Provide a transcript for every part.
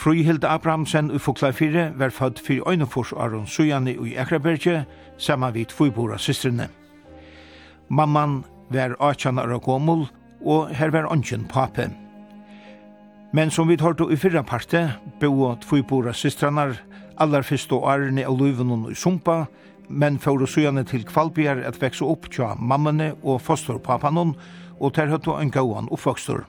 Fríhild Abrahamsen i Foklafire var født for øynefors Aron Sujani i Ekraberge, saman vid tvibora systrene. Mamman var 18 år gommel, og her var ønsken pape. Men som vi hørte i fyrra parte, bo tvibora systrene allar fyrste årene av løyvenen i Sumpa, men fyrir Sujani til Kvalbjer at vekse opp tja mammane og fosterpapanen, og ter høttu en gauan oppvokstor.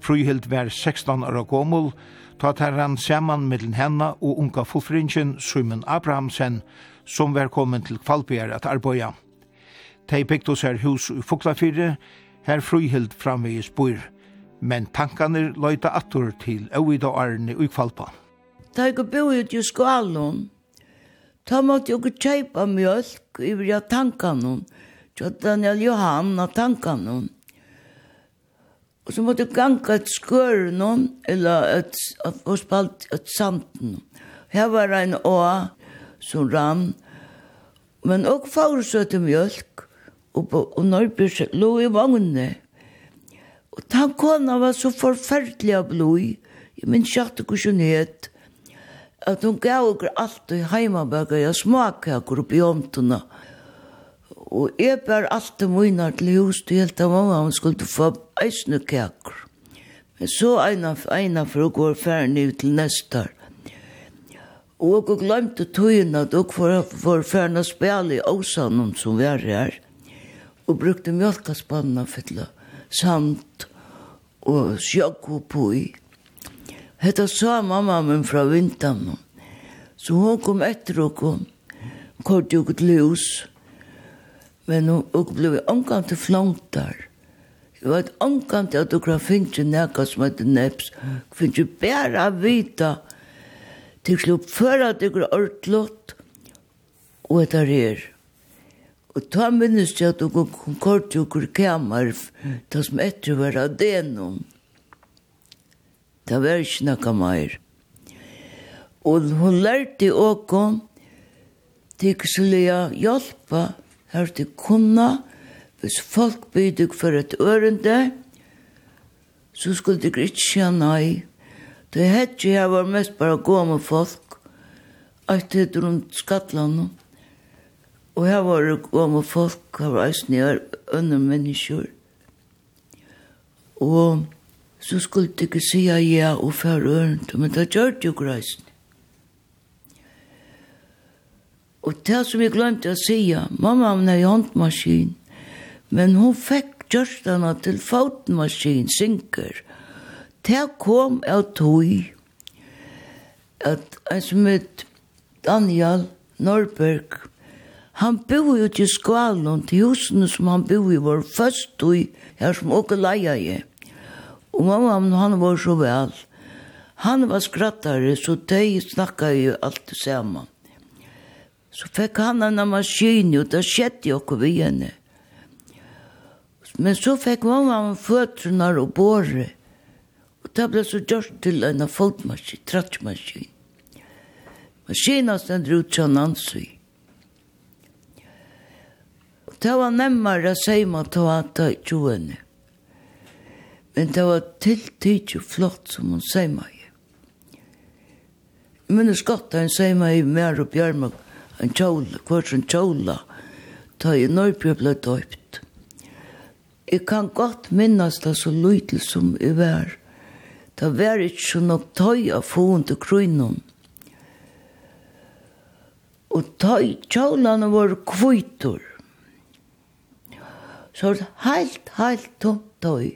Fríhild var 16 år gomul, og ta tar han saman mellom henne og unga fullfringen Simon Abrahamsen, som var kommet til Kvalbjer at arbeida. De bygde her hus i Fuglafyrre, her frihild framvegis bor, men tankane løyta attor til øvida arne i Kvalpa. Da jeg bo ut i skalen, da måtte jeg kjeipa mjölk i tankene, til Daniel Johan av tankene. Og så måtte jeg ganga et skør noen, eller et, og spalt et santen. Her var en å som ram, men også fagsøte mjølk, og, på, og Norbyrs lå i vagnene. Og den kona var så forferdelig av blod, jeg minns kjatt og kusjonhet, at hun gav okker alt i heimabøkker, jeg smaker akkur oppi omtona, og og jeg bar alt det mine til hus til helt av mamma, hun skulle få eisne kaker. Men så eina, eina for å gå ferdig ut til neste år. Og jeg glemte tøyen at jeg var ferdig å spille i Åsanen som er. her, og brukte mjölkaspannene for samt og sjokk og i. Hetta sa mamma min fra vinteren. Så hon kom etter og kom. Kort jo til hus. Men hun opplevde omgang til flontar. Jeg var omgang til at du kan finne nekka som heter neps. Finne bæra vita. Til slupp før at du kan ordlått. Og etter her. Og ta minnes jeg at du kan kort jo kur kamar. Ta som etter var av det denom. Det var ikke nekka meir. Og hun lærte åkom. Tikselia hjelpa hørte kunna, hvis folk bydde for et ørende, så skulle de ikke si nei. Det hette jeg var mest bare gå med folk, alt det rundt skattlande. Og her var det gå med folk, her var eisen jeg under mennesker. Og så skulle de ikke si ja og færre ørende, men det gjør det jo greisen. Og det som jeg glemte å si, mamma hun er i håndmaskin, men hun fikk gjørstene til fotmaskin, synker. Det kom av tog at en som het Daniel Norberg, han bor jo til skvalen til husene som han bor i var først tog, her som åker leia i. Og mamma han var så vel. Han var skrattare, så de snakket jo alt sammen. Så fikk han en maskin, og det skjedde jo ikke vi henne. Men så fikk mamma en føtrene og båret. Og det ble så gjort til en folkmaskin, trattmaskin. Maskinen stender ut til Nancy. Og det var nemmere å si meg til å ta i tjoene. Men det var tiltid og flott som hun sier meg. Men det skattet hun sier meg mer og bjørmøk en kjole, kvart en kjole, da i Norrby ble døypt. Jeg kan godt minnes det så lytel som jeg var. Det var ikke så nok tøy av foen til krøynen. Og tøy, kjolene var kvitor. Så det helt, helt tomt tøy.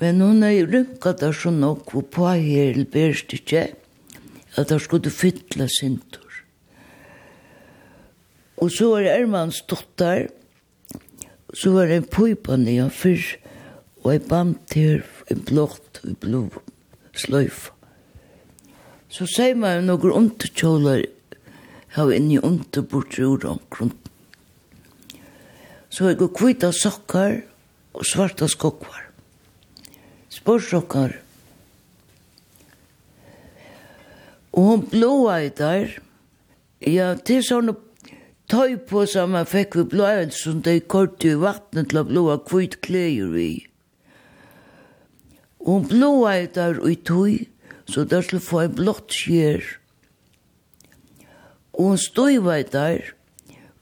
Men hun er rynket der så nok og på her, eller berst ikke at det skulle fytle sintur. Og så var Ermans dotter, så var det en pypan nye fyr, og en band til en blått, og blå sløyf. Så sier man noen underkjåler her inne i underbortre ur omkron. Så jeg går kvita sokkar og svarta skokvar. Sporsokkar, Og hun blåa i der. Ja, det er sånne tøy på som man fikk vi blåa som de kort i vattnet til å blåa kvitt kleier vi. Og hun blåa i der og i tøy, så der skulle få en blått skjer. Og hun støyva i der,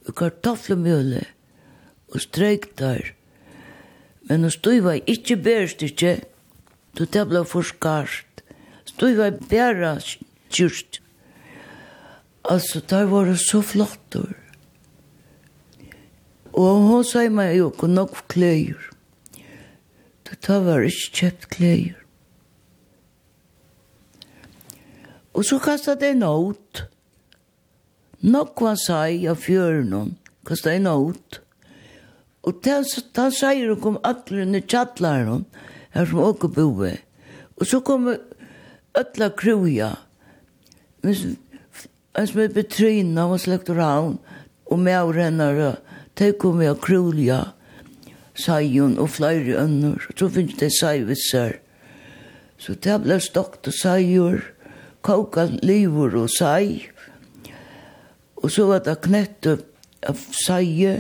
og kartoflemjøle, og streik der. Men hun støyva ikke bærst ikke, så det ble forskart. Støyva bæra skjer gjort. Altså, det var så flott. Og hun sa meg jo ikke nok kløyer. Det var ikke kjøpt kløyer. Og så kastet jeg nåt. Nok var seg av fjøren. Kastet jeg nåt. Og da sier hun kom alle under tjattlæren her som åker boe. Og så kom alle kruja en som er betryna og slekt raun og med av rennare de kom med krulja sajon og flere ønner så finnes det sajvitser så det ble stokt og sajor koka livor og saj og så var det knett av saje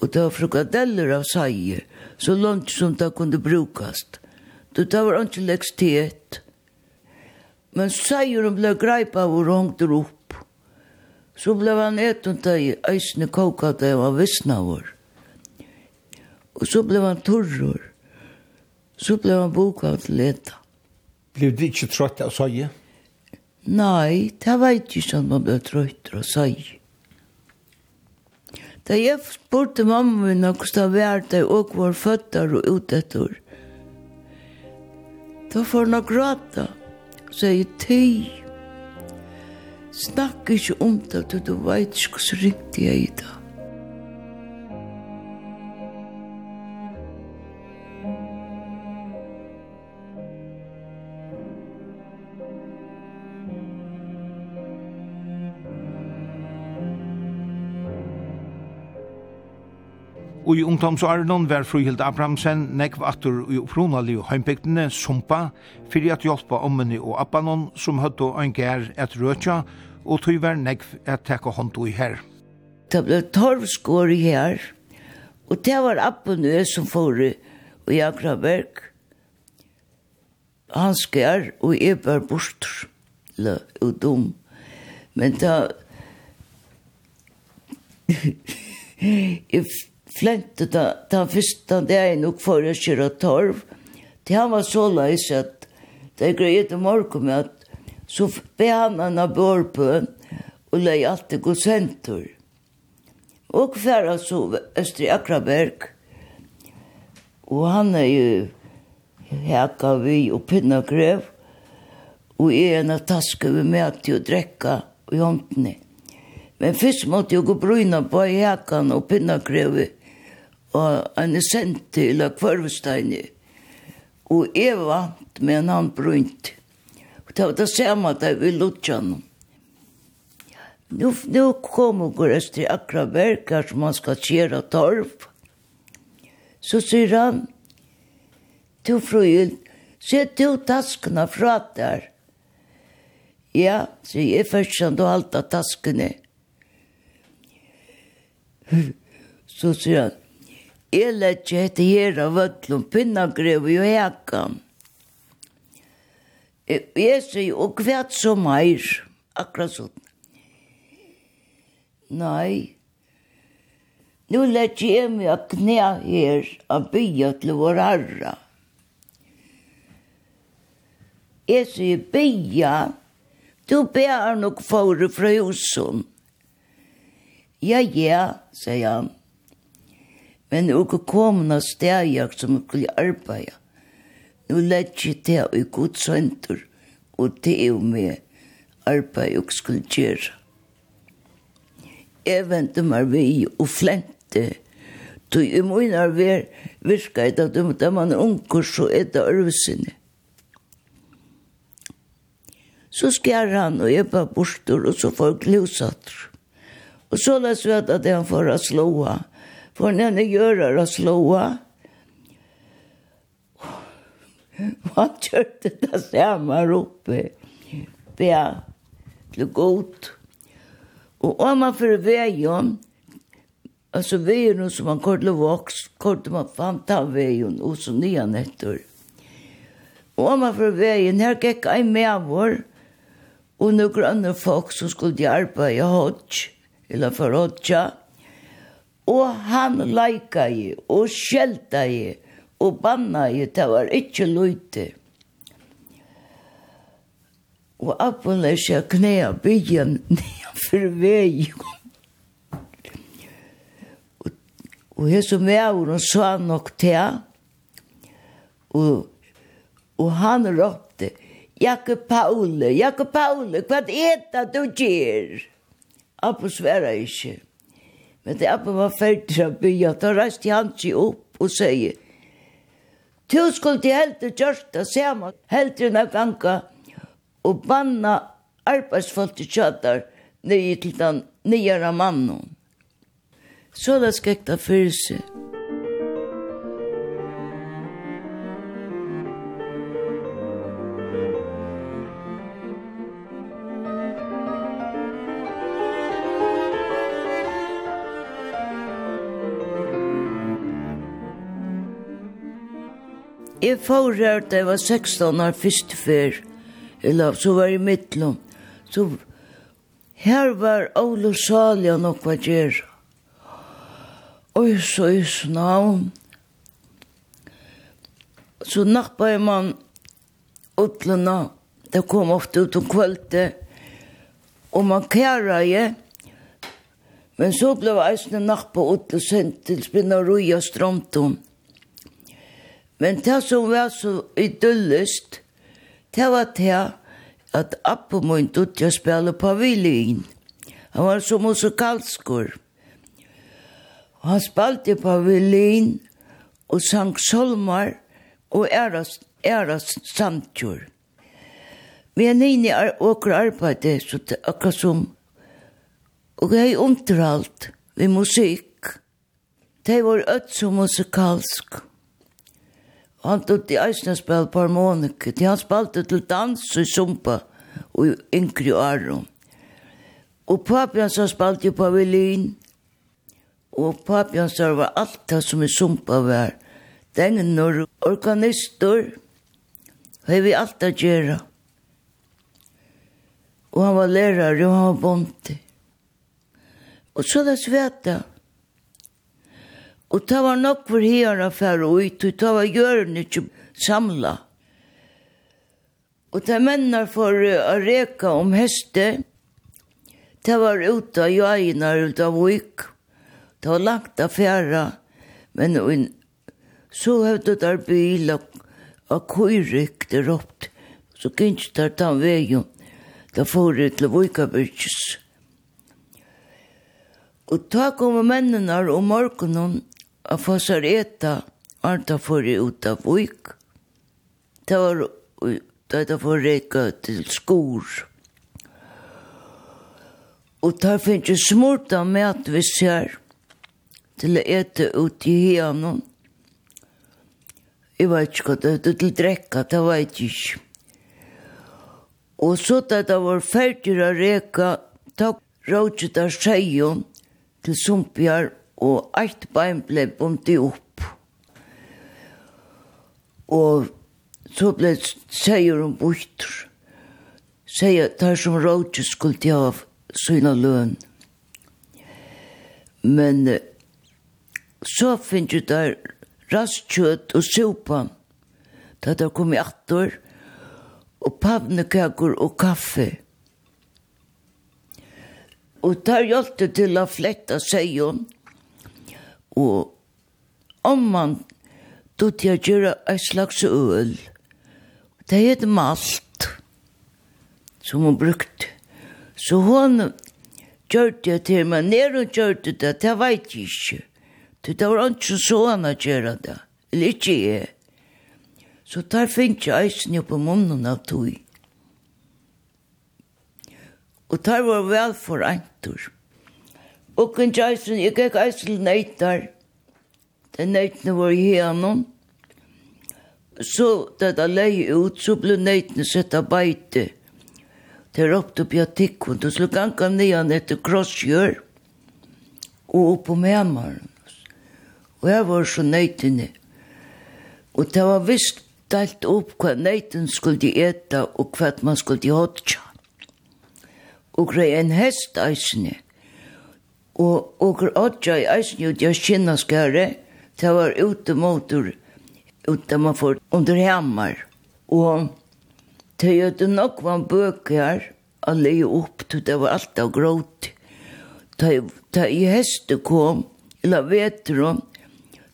og det var frukadeller av saje så langt som det kunne brukast det var ikke lekstiet Men seieren ble greipa og rongt opp. Så ble han etund i eisne kokat av var vissna vår. Og så ble han torror. Så ble han boka til leta. Blev du ikke trøtt av seie? Nei, det var ikke sånn man ble trøtt av seie. Da jeg spurte mamma min hvordan det var det og var føtter og utetter, da får han gråta. Ja sier tøy. Snakk ikke om det, du vet ikke hvordan riktig jeg er i dag. Og i ungdomsåren var Fruhild Abramsen nekv atur i uppronalig heimbygdene Sumpa fyrir at hjelpa ommeni og abbanon som høttu ein gær et røtja og tog var nekv at teka håndu i her. Det ble torvskår i her og det var abbanon som fóru i Akraberg han skær og jeg var bort og dum men da if flente da, da første er nok for å kjøre torv. Det han var så leis at det er greit om med at så be han han av Bårpø og leie alt det god sentur. Og færre så Østri Akraberg og han er jo heka vi og pinna grev og er en av taske vi med til å drekka i jontene. Men først måtte jeg gå bryna på hekan og pinna grevet og han er sendt til Kvarvesteini. Og jeg vant, men han brunt. Og det var det samme at jeg ville lutsjene. Nu, nå kom og går jeg til akkurat verker som han skal kjere torv. Så sier han, du frøyld, se du taskene fra der. Ja, sier jeg først som du halte taskene. Så sier han, Jeg lett ikke etter her av vøtlom pinnagrev og heka. Jeg sier, og kvært så meir, akkurat sånn. Nei, nu legger jeg meg av knæ her av bya til vår herra. Jeg sier, bya, du ber nok fore fra husen. Ja, ja, sier han. Men og komin av stegjag som skulle arbeida. Nå lett jeg til i god søntur, og til og med arbeid jeg skulle gjøre. Jeg ventet meg vi og flente. Så i min arbeid virka jeg at da man er unger, så er det arvesinne. Så skjer han og jeg bare borster, og så får jeg glosatter. Og så løs vi at han får slåa for når när gjør det og slåa. Han kjørte det samma oppe. Bär til godt. Og om man får veien, altså veien som man kort til kortade kort til man fant av veien, og så nye nätter. Og om man för veien, her gikk en med vår og noen andre folk som skulle arbeta i hodge, eller för hodge. Og han leika i, og skjelta i, og banna i, det var ikke løyte. Og appen er seg knea byen nedenfor veien. og, og jeg som er og sa nok til, og, og han råpte, Jakke Paule, Jakke Paule, hva er det du gjør? Appen sverer ikke. Men det Abba var ferdig fra byen, da reiste han seg opp og sier, «Tu skulle til helte gjørst det samme, helte enn jeg ganga, og banna arbeidsfolk til kjøttar, nye til den nye mannen.» Så det skrekta fyrir seg. Jeg får her da jeg var 16 år første før, eller så var jeg i Midtlund. Så her var Olo Salja nok hva gjør. Oi, så i navn. Så nappa jeg man utlena, Det kom ofte ut om kvölde. Og man kjæra jeg. Men så ble jeg eisne nappa utlunna sendt til Spinnaruja Stromtum. Men det som var så idylliskt, det var det at Appo min dutt jeg spille på violin. Han var så musikalskur. Han spalte på violin og sang solmar og æras, æras samtjur. Vi er nini ar åker arbeide, så det er akkurat som og jeg omtralt ved musikk. Det var øtt som musikalsk han tog til eisne spil på harmonik, til han spalte til dans og sumpa, og yngre arum. Og papi hans spalte jo på violin, og papi hans var alt det som er sumpa var. Den når organister, hei vi alt det gjerra. Og han var lærare, og han var bonte. Og så det sveta, Og det var nok for herne for ut, og det var gjøren ikke samla. Og det mennene for å reka om heste, det var ute av jøyene ut av vik. Det var langt av fjæra, men så høvde der bil og, og køyrik det råpt, Så gikk det den veien, da får det til vikabyrkes. Og ta kom mennene om morgenen, a fossar eta arta fori ut av vik. Det var det var reka til skor. Og der finnes jo smurta mat vi ser til å ete ut i hianen. Jeg vet ikke hva det er til drekka, det vet jeg ikke. Og så da det var ferdig å reka, takk rådget av seion til sumpjar og eitt bein ble bundet opp. Og så ble seier om bøyter. Seier der som rådje skulle de ha syna løn. Men så finnes jeg der rastkjøtt og sopa. Da der kom i attor, og pavnekaker og kaffe. Og der hjalp det til å fletta seg om, og om man då til å gjøre et slags øl. Det er et malt, som hun brukte. Så hun gjør det til meg, ned og gjør det det, det vet jeg ikke. Det var ikke så han å gjøre det, eller ikke jeg. Så der finnes jeg eisen på munnen av tog. Og der var vel for entur. Og en tjøysen, jeg gikk eisel nøytar. Den nøytene var i hjenom. Så da det leie ut, så ble nøytene sett av beite. Det råpte opp i atikkund, og slå ganga nian etter krossgjør. Og opp på mæmaren. Og jeg var så nøytene. Og det var visst delt opp hva nøyten skulle eta og hva man skulle hodja. Og grei en hest eisne. Og okker åtja i eisen ut i kinnaskare, det var ute motor, ute man får under hemmar. Og det gjødde nok var bøker, a leie opp, det var alt av gråt. Da i heste kom, eller vetron,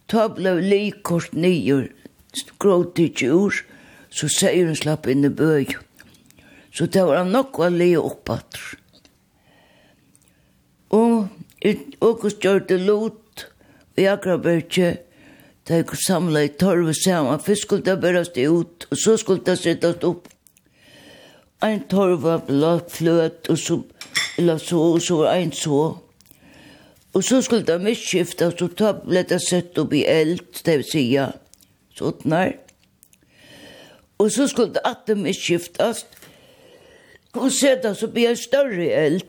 ta ble likort nyer, gråt ikke ur, så sier hun slapp inn i bøy. Så det var nok var li oppatter. Og Åkos det lot i Akrabergje, da jeg samlet i torve saman, først skulle det bærast ut, og så skulle det sittast opp. Ein torve blått fløt, og så eller så, og så var ein så. Og så skulle det misskiftast, så ta ble det sett opp i eld, det vil sija, sånnar. Og så skulle det at det misskiftast, og settast opp i en større eld.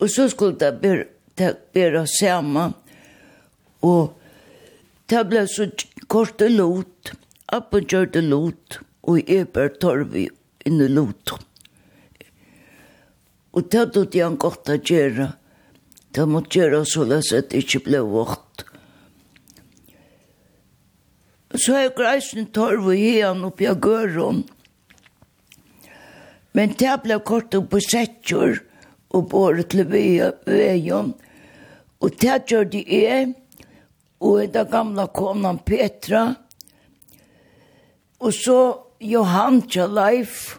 Og så skulle det bære, det bære sammen. Og det ble så kort og lot. Appen gjør det lot. Og jeg bare tar vi inn i lot. Og det hadde jeg en godt å gjøre. Det måtte gjøre så løs at det ikke ble vått. Så har jeg greisen tar vi igjen opp i gøren. Men det ble kort og på settjord. Og og bare til veien. Og det gjør de er, og den gamle konen Petra, og så Johan Tjaleif,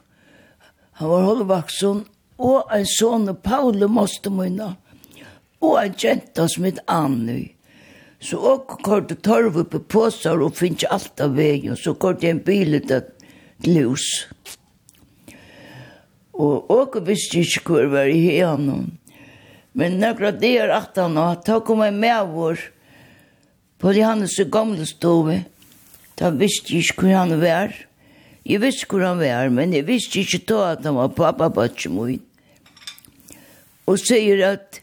han var holdvaksen, og en sånne Paule Mostemøyna, og en jenta som het Anny. Så og korte torv på påsar og finnes alt av veien, så korte en bil til lus. Og åker visste ikke hvor var i hjemme. Men nøkla det er at han har, da kom jeg med vår på de hans gamle stove. Da visste jeg ikke hvor han var. Jeg visste hvor han var, men jeg visste ikke da at han var pappa på min. Og sier at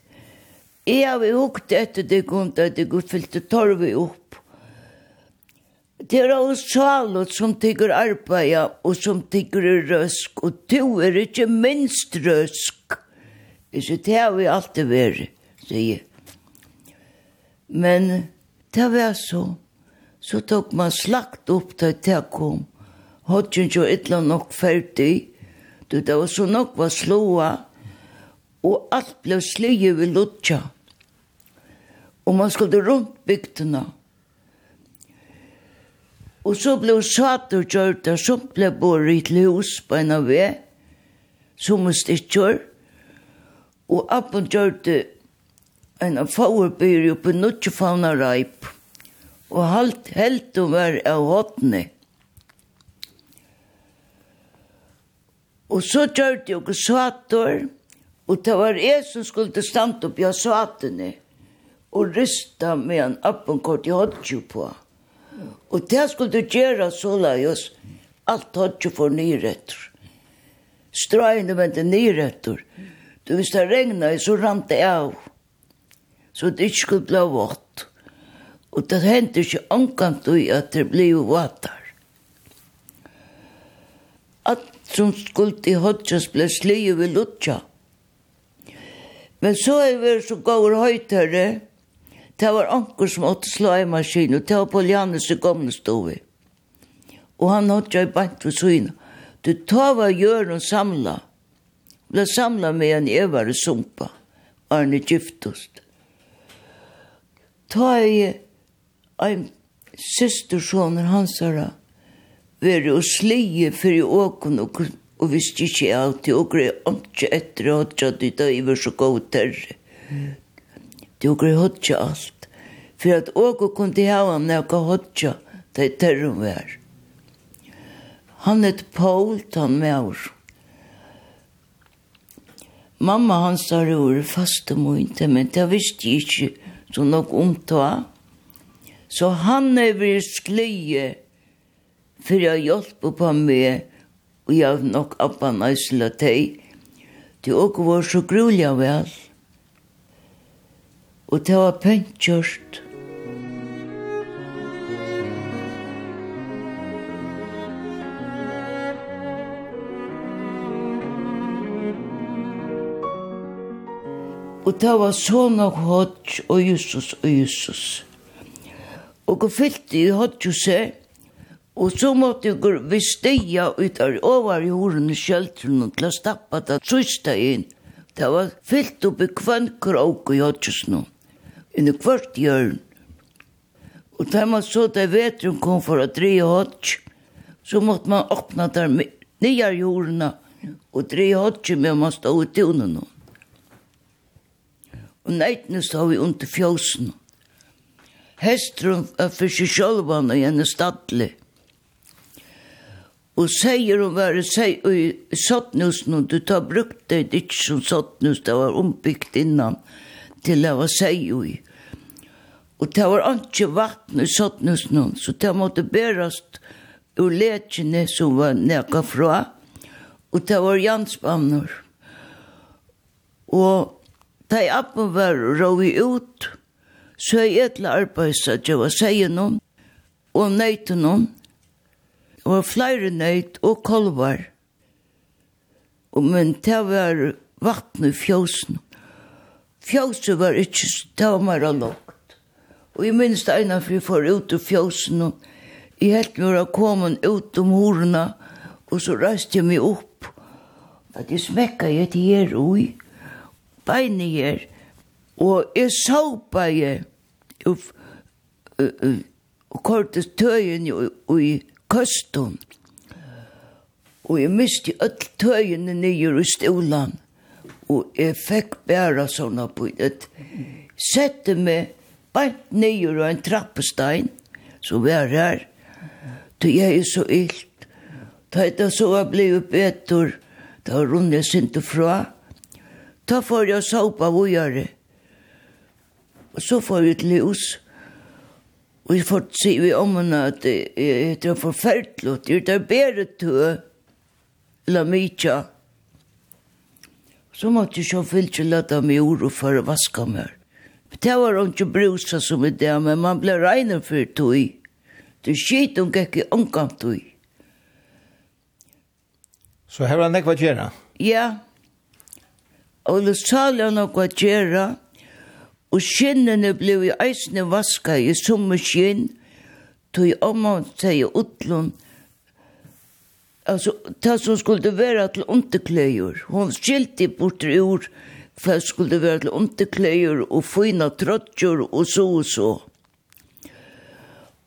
jeg har hukt etter det kom da det gud fylte torvet opp. Det er alle salet som tykker arbeida og som tykker er røsk, og du er ikke minst røsk. Så det har vi alltid vært, sier jeg. Men det var så. Så tok man slakt opp til det kom. Hodgen jo ytla nok ferdig. Du, det var så nok var slåa. Og alt ble slye ved lutsja. Og man skulle rundt bygdene. Og Og så ble satt og gjørt, og så ble bor i et hus på en av vei, som en stikker. Og appen gjørt en av favorbyer oppe i Nuttjefavna Reip. Og halt helt og var av hotene. Og så gjørt jeg og satt og, og det var jeg som skulle stande opp i sattene. Og rysta med en appenkort i hodtju på. Og det skulle du gjøre så la oss. Alt har ikke for nyretter. Strøyene med det nyretter. Du hvis det regnet, så rant det av. Så det ikke skulle bli vått. Og det hendte ikke omkant i at det ble vater. Alt som skulle til hodges ble slige ved lutsja. Men så er vi så gav høytere, og Det var anker som åtte slå i maskinen, og det var på Lianes i gamle stove. Og han hadde jeg bant for syne. Det tar var gjør og samla. Ble samla med en evare sumpa, Arne Giftost. Ta jeg en systersjoner hans herre, veri og slie fyrir åkon og, og visst ikkje alt, og grei ikke etter at jeg dytta iver så god terre du okkur hodja alt, for at okkur kundi hava nekka hodja til terrum vær. Han et Paul, han med mevr. Mamma hans har ur faste mointe, men det visste jeg ikke så nok omtå. Så han er vi skleie for jeg hjelper på meg, og jeg har nok abba næsla teg. Det også var så grulig vel og det var pøntkjørt. Og det var så nok hodj og Jesus og Jesus. Og jeg fyllte i hodjuset, Og så måtte jeg vi steia ut av over i horen i kjøltren og til å stappa det trøsta inn. Det var fyllt opp i kvønker og i hodgjus nå inn i kvart hjørn. Og da man så det vetrum kom for å dreie hodg, så måtte man åpna der nye jordene og dreie hodg med man stod i tunen. Og neitene stod vi under fjøsen. Hestrum er for seg sjølvan og henne stadlig. Og sier hun var i sottnusen, og du tar brukt det ikke som sottnus, det var ombyggt innan. Og til det var seg jo i. Og det var ikke vatten i sottnusen, så det måtte berast ur lekene som var nekka fra, og det var jansbanner. Og da jeg appen var råi ut, så jeg etter arbeids at jeg var seie noen, og nøyte noen, og flere nøyt og kolvar. Og men det var vatten i fjøsene fjøset var ikke stømmer og lukt. Og jeg minns det ene for jeg får ut av fjøsen, og jeg helt med å komme ut om horene, og så røste jeg meg opp, at jeg smekket jeg til her ui, beinet her, og jeg saupa jeg, og, og, og kortet tøyen i køsten, og jeg miste alle tøyene nye i stolan. Og jeg fikk bæra sånne på det. Sette meg bare nyer og en trappestein, så var her. Så jeg er så illt. Da jeg så jeg ble bedre, da runde jeg sinte fra. Da får jeg såpa vågjere. Og så får jeg et ljus. Og jeg får si vi om henne at det er forferdelig. Det er bedre til å la mye Så måtte jeg så fyllt løtta meg ord og for å vaske meg. Det var ikke brusa som i det, men man ble regnet for tog. Det skit hun gikk i omgang tog. Så her var det nekva gjerne? Ja. Og det sali han nekva gjerne, og skinnene ble i eisne vaska i sommerskinn, tog omgang seg i utlund, Alltså, det som skulle vara till underklöjor. Hon skilte bort ur för skulle vara till underklöjor och fina tröttjor och så och så.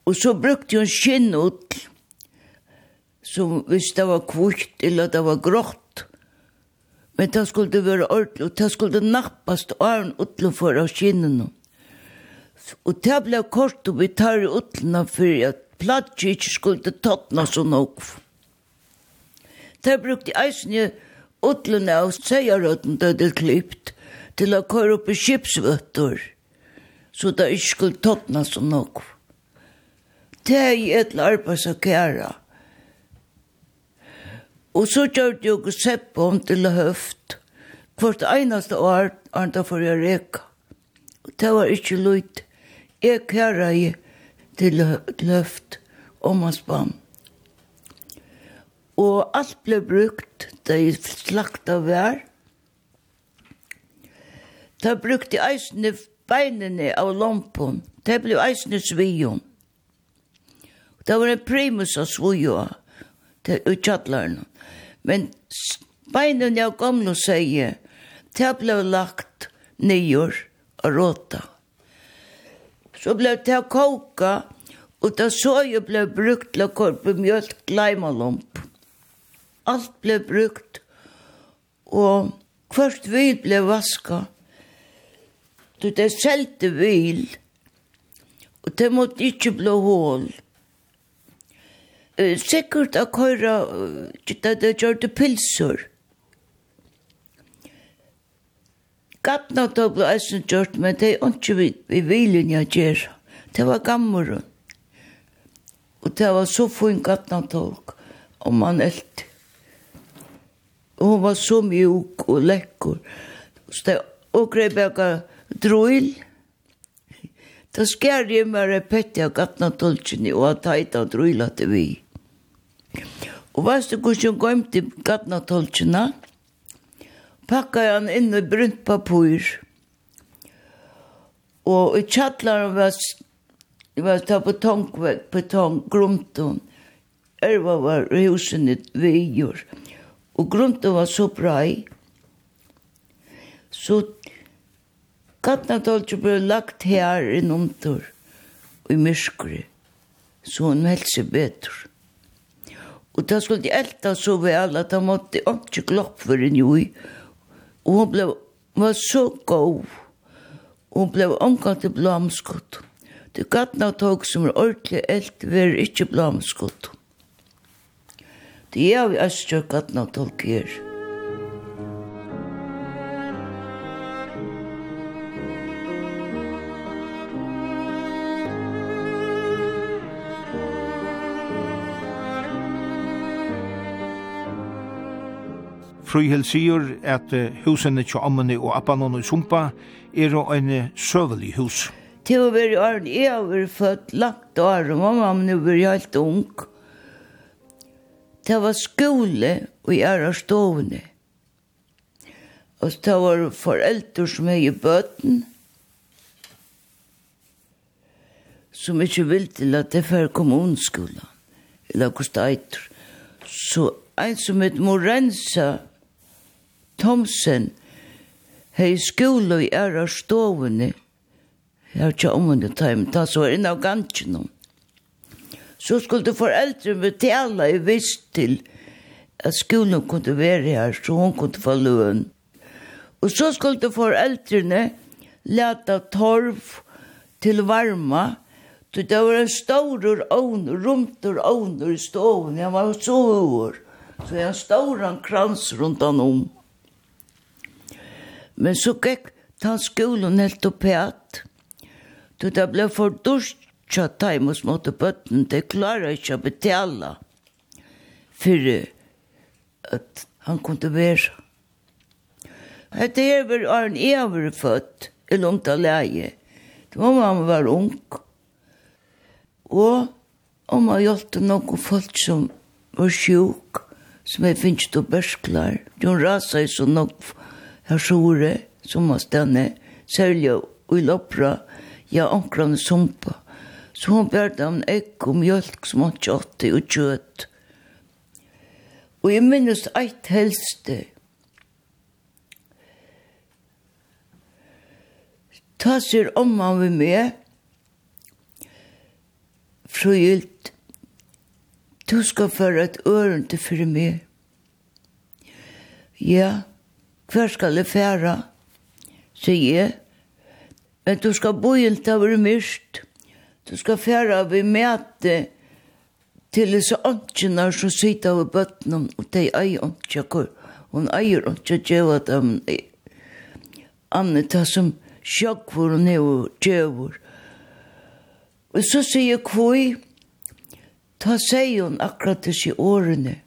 Och så brukte hon skinnot som visst det var kvitt eller det var grått. Men det skulle være ordentlig, og det skulle nappast arn utanför av skinnene. Og det ble kort og vi tar i utlna för att platsch inte skulle tattna så nok. Mm. De brukte eisen utlene av seierøtten da det klippt til å køre opp i skipsvøtter, så det ikke skulle tåttna så nok. Det er i et arbeid som kjære. Og så gjør det jo sepp om til høft. Hvert eneste år er det for å reka. Og det var ikke løyt. Jeg kjære til høft om hans bann. Og alt ble brukt da jeg slakta vær. Da brukte jeg eisene beinene av lampen. Da ble eisene svijon. Det var en primus av svojo til tjattlaren. Men beinene av gamle sier, det ble lagt nyer og råta. Så ble det koka, og da så jeg ble brukt til å korpe mjølk leimalomp alt ble brukt, og hvert vil ble vaska. Du, det selte vil, og det måtte ikke bli hål. Sikkert at køyra, det gjør det pilser. Gatna da ble eisen gjort, men det er ikke vi, vi viljen jeg gjør. Det var gammeren. Og det var så fin gatna tog, og man elte. Og hun var så mjuk og lekkur. Så og grei bega drøyl. Da skjer jeg med repett av gattna tolkene og at heita drøyla til vi. Og veist du hvordan hun gøy til gattna tolkene? Pakka jeg han inn i brunt papur. Og i tjattlar var var ta på tonkvegg, på tonk, grumton. Erva var husen i vejor. Og og grunden var så bra i, så gattna dolce ble lagt her i innumtur og i myskri, så hun heldt seg betur. Og da skulle de elta så vel at han måtte ikke glopp for en joi, og hun ble, var så god, og hun ble omgang til blamskott. Det gattna tog som er ordentlig eld, var ikke blamskott. Det er vi østjøk at nå tolker. Fryhild sier at husene til ammene og appanon og sumpa er en søvelig hus. Til å være åren, jeg har vært født langt åren, og mamma min har vært helt ung det var skole og jeg er stående. Og det var foreldre som er i bøten, som ikke vil til at det var kommunskolen, eller hvordan det Så en som heter Morensa Thomsen, hei skole i æra stovene, Jeg har ikke omvendt det, men da så var det inne av ganskjennom så skulle foreldre betale i visst til at skolen kunne være her, så hun kunne få løn. Og så skulle foreldrene leta torv til varma, så det var en stor ovn, rumtor ovn i stoven, jeg var så hår, så jeg stor en krans rundt han om. Men så gikk han skolen helt opp at, så det ble for dusj tja taimus måtte bøtten, det klarer ikke å betale for at han kunne være. Hette er var Arn Ever født i lungt av leie. Det var mamma var ung. Og om man hjelpte noen folk som var sjuk, som jeg finnes til børsklar. De rasa i så nok her sjore, som var stenne, særlig og i loppra, ja, omkran sumpa. Så hon började om ägg og mjölk som han tjottade og kött. Og jeg minnes eit helste. Ta sig om han vil med. Fröjult. Du skal føre et ørende for meg. Ja, hver skal jeg fære, sier jeg. Men du skal bo inte av det myrst. Du skal færa vi mæte til disse åndsjene som sitter over bøttene, og de eier åndsjene, Hun eier åndsjene, djeva dem, annet det som sjokkvor og nevor djevor. Og så sier kvøy, ta seg hun akkurat disse årene.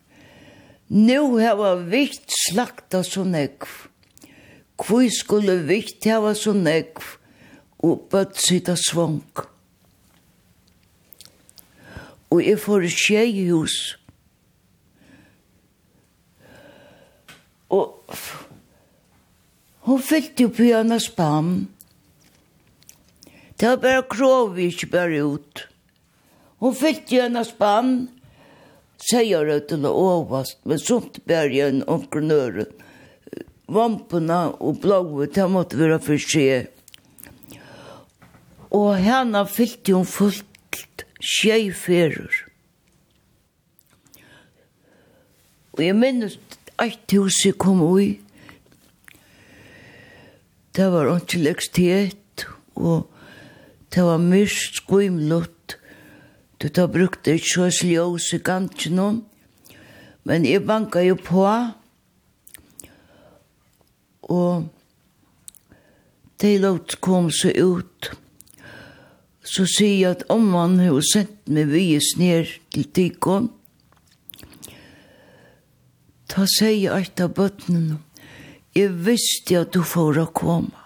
Nå hava vikt slakta så nekv. Kvoi skulle vikt hava så nekv, og bøtt sitta svank og jeg får et tjejhus. Og hun fylte jo på Jannas spam. Det var bare krov vi ikke bare ut. Hun fylte Jannas spam, sier det til å overast, men sånt bare igjen omkronøren. Vampene og blåvet, det måtte være for seg. Og henne fylte hun fullt sjei ferur. Og jeg minnes eit hus jeg kom ui. Det var ikke lekstiet, og det var myrst skvimlott. Du ta brukte ikke så sljås i gangen om. Men jeg banka jo på, og de låt kom seg ut. Og så sier jeg at om han har sendt meg vies ned til Tikon, ta sier jeg et av bøttene, jeg visste at du får å komme.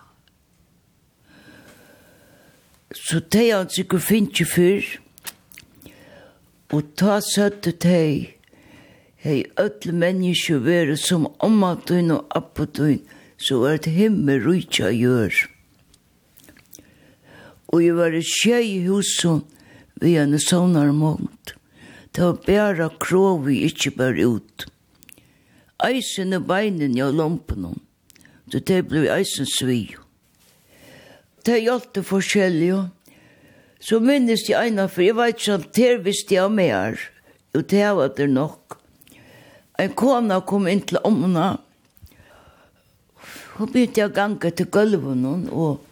Så det er han sikkert finnes ikke før, og ta søtte teg, hei öll menneske være som omma døgn og appa døgn, så er det himmel rujtja gjør og jeg var tjei i husen vi en sånnar mångt. Det var bæra krov vi ikkje bær ut. Eisen er beinen jeg lompen om, så det ble eisen svi. Det gjaldt det forskjellige. Så minnes jeg ena, for jeg vet ikke om det visste jeg mer, og det var det nok. En kona kom inn til omna, hun begynte å gange til gulven, og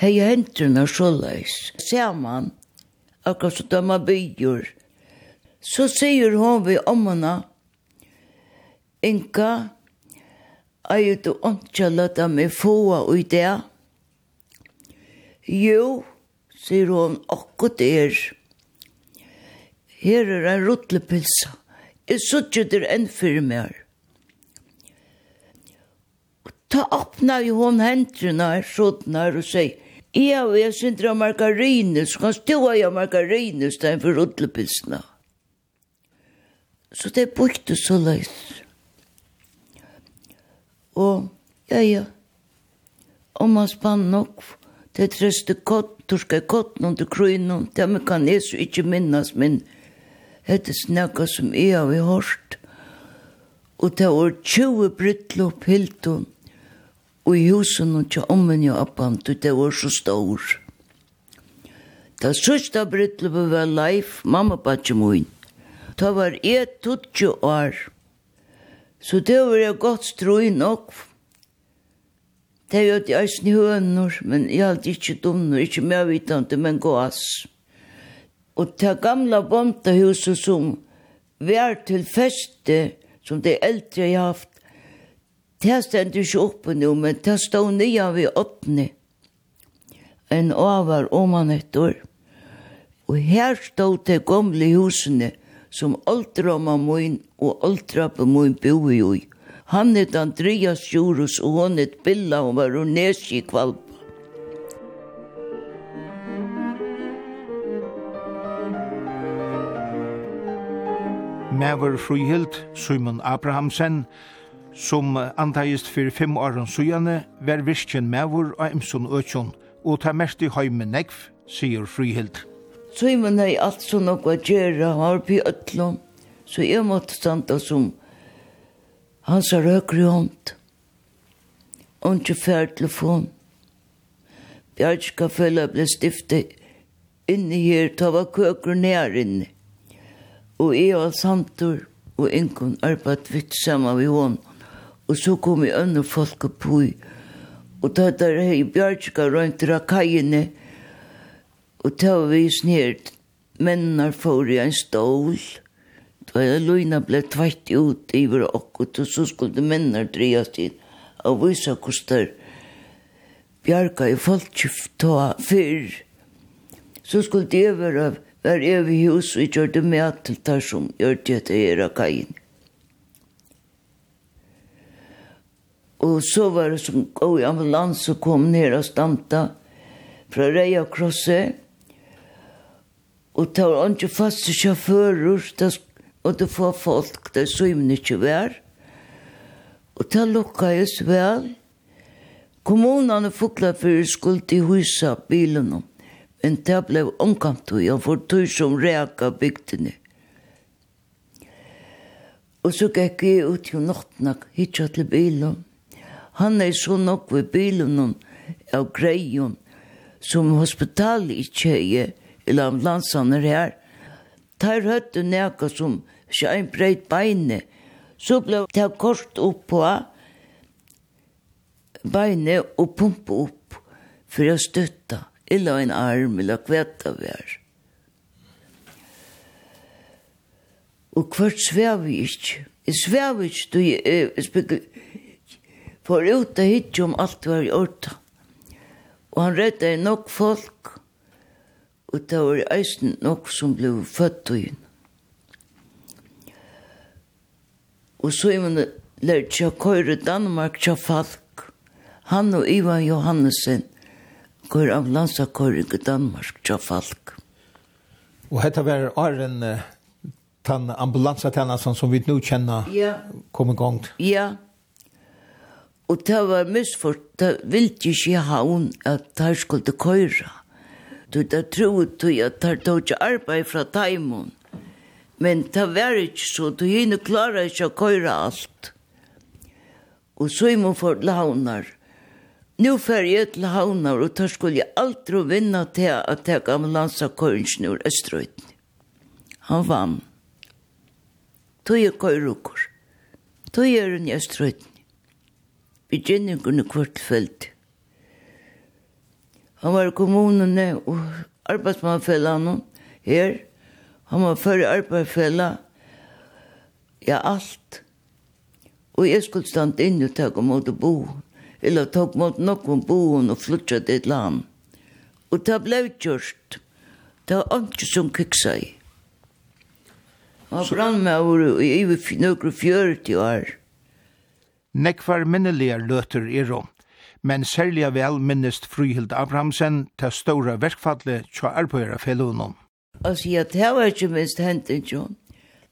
hei hendene så løs. Ser man, akkurat så dømmer byer. Så sier hun ved ommene, Inka, er du ikke løtta meg få og i det? Jo, sier hun, akkurat er. Her er en rotlepilsa. Jeg sutter der enn for meg. Ta åpna i hon hendrene, her, og sier, Ja, og jeg synes synder av margarinus. Kan stå av margarinus der for rutlepissene. Så det brukte så løs. Og, ja, ja. Om man spann nok, det trøste kott, torska kott noen til krøynen, det er kan jeg så ikke minnes, men det er snakka som jeg har hørt. Og det var 20 brittlopp hilton og i husen og til ommen og oppan, du det var så stor. Da sørste brytlepe var leif, mamma badje min. Da var jeg tutsje år. Så det var jeg godt strøy nok. Det er jo at jeg sni hønner, men jeg hadde ikke dumner, ikke mer vitende, men gås. Og det gamla bondahuset som var til feste, som det eldre jeg har haft, Det stendte ikke oppe nå, men det stod nye ved åttende. En over om man et år. Og her stod det gamle husene, som aldra moin min og aldra på min bo i ui. Han het Andreas Jorus og hon het Billa og var og i kvalp. Mæver Fruhild, Simon Abrahamsen, som antagist fyrir fem åren sujane, var virkjen mevur av Imsun Øtjon, og ta mest i heimen negv, sier Frihild. Søymen hei alt som nokka gjerra har på ötlån, så jeg måtte standa som hans har høyre hånd, og ikke færtelefon. Bjarska følge ble stiftet inni her, ta var køkker nær inni. Og jeg var samtur, og innkon arbeid vitt sammen med hånden. Og så kom jeg andre folk opp i. Og da der her i Bjørkjøka rundt av kajene. Og da var vi snert. Mennar får i en stål. Da er løgna ble tveitt ut i vår okkut. Og så skulle mennar dreja til. Og vise hvordan Bjørka i folkskift ta fyrr. Så skulle det være, være evig hus og gjør det med til der som gjør det til av kajene. Og så var det som gå i ambulans og kom ned og stanta fra Reia Krosse. Og det var ikke faste sjåfører, og det var folk det så svimmen ikke var. Og det lukka jeg vel. Kommunene fukla for skuld i husa bilen Men det ble omkant og jeg får tog som reka bygdene. Og så gikk jeg ut i nattene, og hittet til bilen. Han er så nok ved bilen av greien som hospitalet ikke er, eller ambulansene er her. Tar høtte nækka som ikke en breit beinet så ble det kort opp på beinet og pumpe opp for å støtte, eller en arm, eller kveta vi er. Og hvert svev vi ikke. Jeg svev ikke, du, jeg, jeg, jeg, for ut av hittje om alt var i orta. Og han redde i nok folk, og det var i eisen nok som ble født og inn. Og så er man lært seg å køre Danmark til Falk. Han og Ivan Johannesen går av landsakøring i Danmark til Falk. Og hette var Arjen, den ambulansetjenesten som vi nå kjenner, ja. kom i gang. Ja, ja Og det var misfort, det ville ikke ha hun at det skulle køyre. Du, det troet du at der tog ikke arbeid fra taimen. Men det var ikke så, du henne klarer ikke å køyre alt. Og så er man for til. Nå fer jeg til havner, og der skulle jeg aldri vinne til at jeg ambulansekøyren ur Østrøyden. Han vann. Tog jeg køyre uker. Tog jeg er i Østrøyden begynningen kvart felt. Han var i kommunene og arbeidsmannfellene her. Han var før i arbeidsfellene. Ja, alt. Og jeg skulle stand inn og ta mot å bo. Eller ta mot noen bo og flytta til et land. Og det ble gjort. Det var ikke som kiksa i. Han brann med over i over 40 år. Nekvar minneligar løter i rom. men særlig vel minnest Fryhild Abrahamsen til ståra verkfallet tja arbeidere fellunum. Altså, ja, det var ikke minst hentet, jo.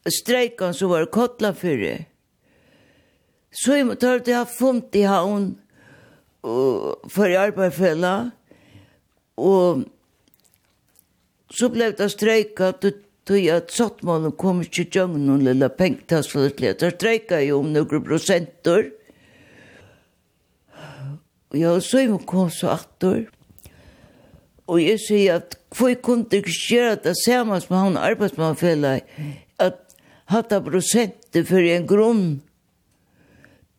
Streikan som var kottla fyrir. Så jeg måtte ha det her i haun for arbeidsfella, og så ble det streikat, Tui at sottmålen kom ikke djøgn noen lilla pengtasflutlige. Der streika jo om noen prosenter. Og ja, så jeg kom så attor. Og jeg sier at hvor kunne det ikke gjøre det samme som han arbeidsmannfellet, at hatt av prosenter for en grunn.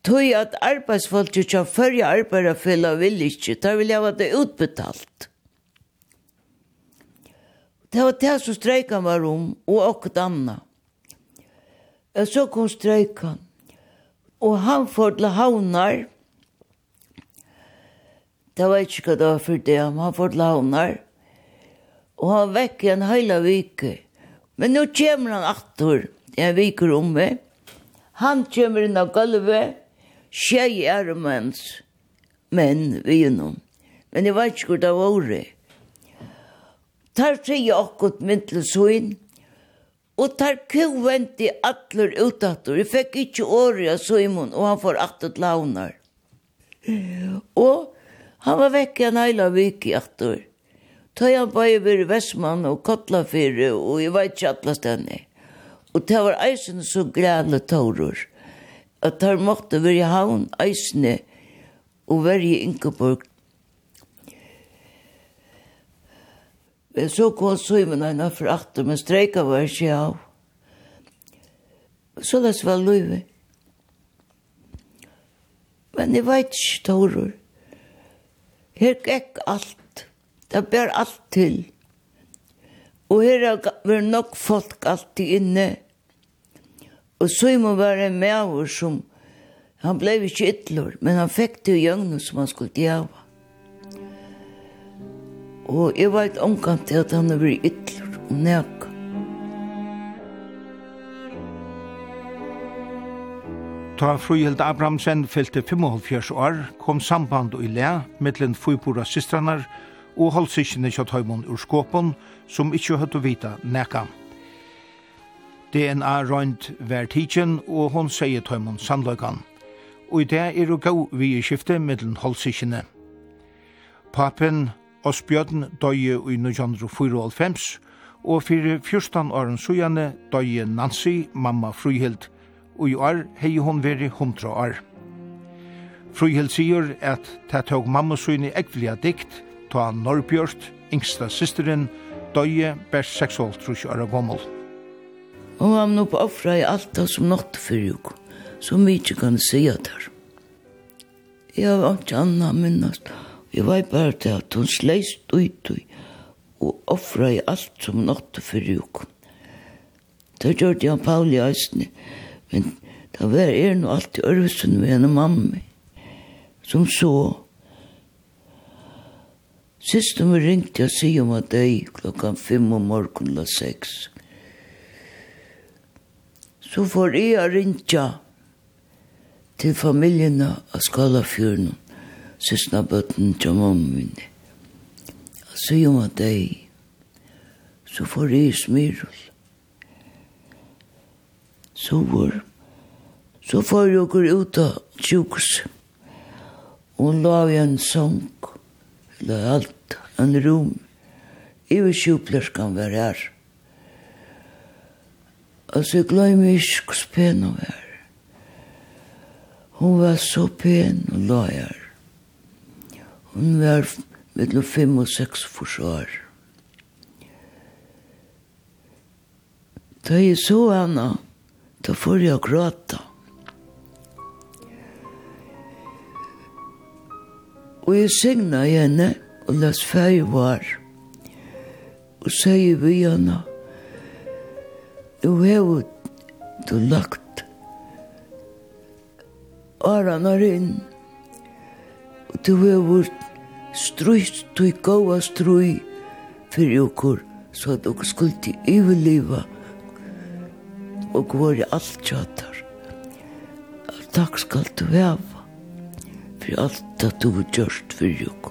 Tui at arbeidsfolk ikke har førje arbeidsfellet vil ikke, da vil jeg ha det utbetalt. Det var det som streikan var om, og okket anna. Og så kom streikan, og han får til havnar, det var ikke hva det var for det, han får til havnar, og han vekk i en heila vike. Men nå kommer han attor, jeg viker om meg, han kommer inn av gulvet, tjei er mens, men vi er noen, Men jeg vet ikke hvor det var året tar sig okkur myndel suin, og tar kuvventi atler utator. Jeg fikk ikkje åri av Simon, og han får atter launar. Og han var vekk en heila vik i atter. Ta han bare over Vestmann og Kotlafyrre, og jeg veit ikke atlas. Og det var eisen så græle tårer, at han måtte vir i havn eisene, og være i Ingeborg Så kom Simon henne for at men streika var ikke av. Så det var løyve. Men jeg vet ikke, Toror. Her gikk alt. Det ber alt til. Og her var nok folk alltid inne. Og Simon var en oss som, han ble ikke ytler, men han fikk det i gjøgnet som han skulle gjøre og jeg vet omkant til at han har vært ytler og nøk. Ta Fruhild Abrahamsen fyllte 75 år, kom samband og i le, mittlen fyrpura systranar, og halsikkene kjøtt høymon ur skåpen, som ikkje høtt å vita nekka. DNA røynt vær tidsen, og hon sier høymon sannløykan. Og i det er jo gau vi i skifte mittlen halsikkene. Papen Osbjørn døye i 1994, og fyrir 14 åren sujane døye Nancy, mamma Fruhild, og i år hei hon veri 100 år. Fruhild sier at ta tog mamma sujane ekvelia dikt, ta Norrbjørst, yngsta systeren, døye bærs 6,5 år gommel. Hun var nå på offra i alt det som nått fyrir jo, som vi ikke kan sija der. Jeg var ikke anna minnast. Jeg var bare til at hun sleist ut og offra i alt som hun for uken. Da gjør det han i eisne, men da var er nå alltid ørvesen med henne mamma, som så. Sist hun ringte jeg sier om at jeg klokkan fem om morgenen eller seks. Så får jeg ringte til familien av Skalafjørnen sysna bøtten til mamma min. sier om at deg, så får jeg smyrul. Så var, så får jeg går ut av tjukes. Hun la vi en sång, eller alt, en rom. Jeg var sjuklerskan var her. Altså, jeg glemmer ikke hvordan pen hun var. Hun var så pen og la her. Hun var mellom fem og seks forsvar. Da jeg så henne, da får jeg gråta. Og jeg signa henne og las fei var. Og sier vi henne, du har du lagt årene inn du hefur strøyst du góa strøy fyrir okkur, så at okkur skuldi yfirliva og vori alt tjatar. Takk skal du hefa fyrir alt at du hefur gjørst fyrir okkur.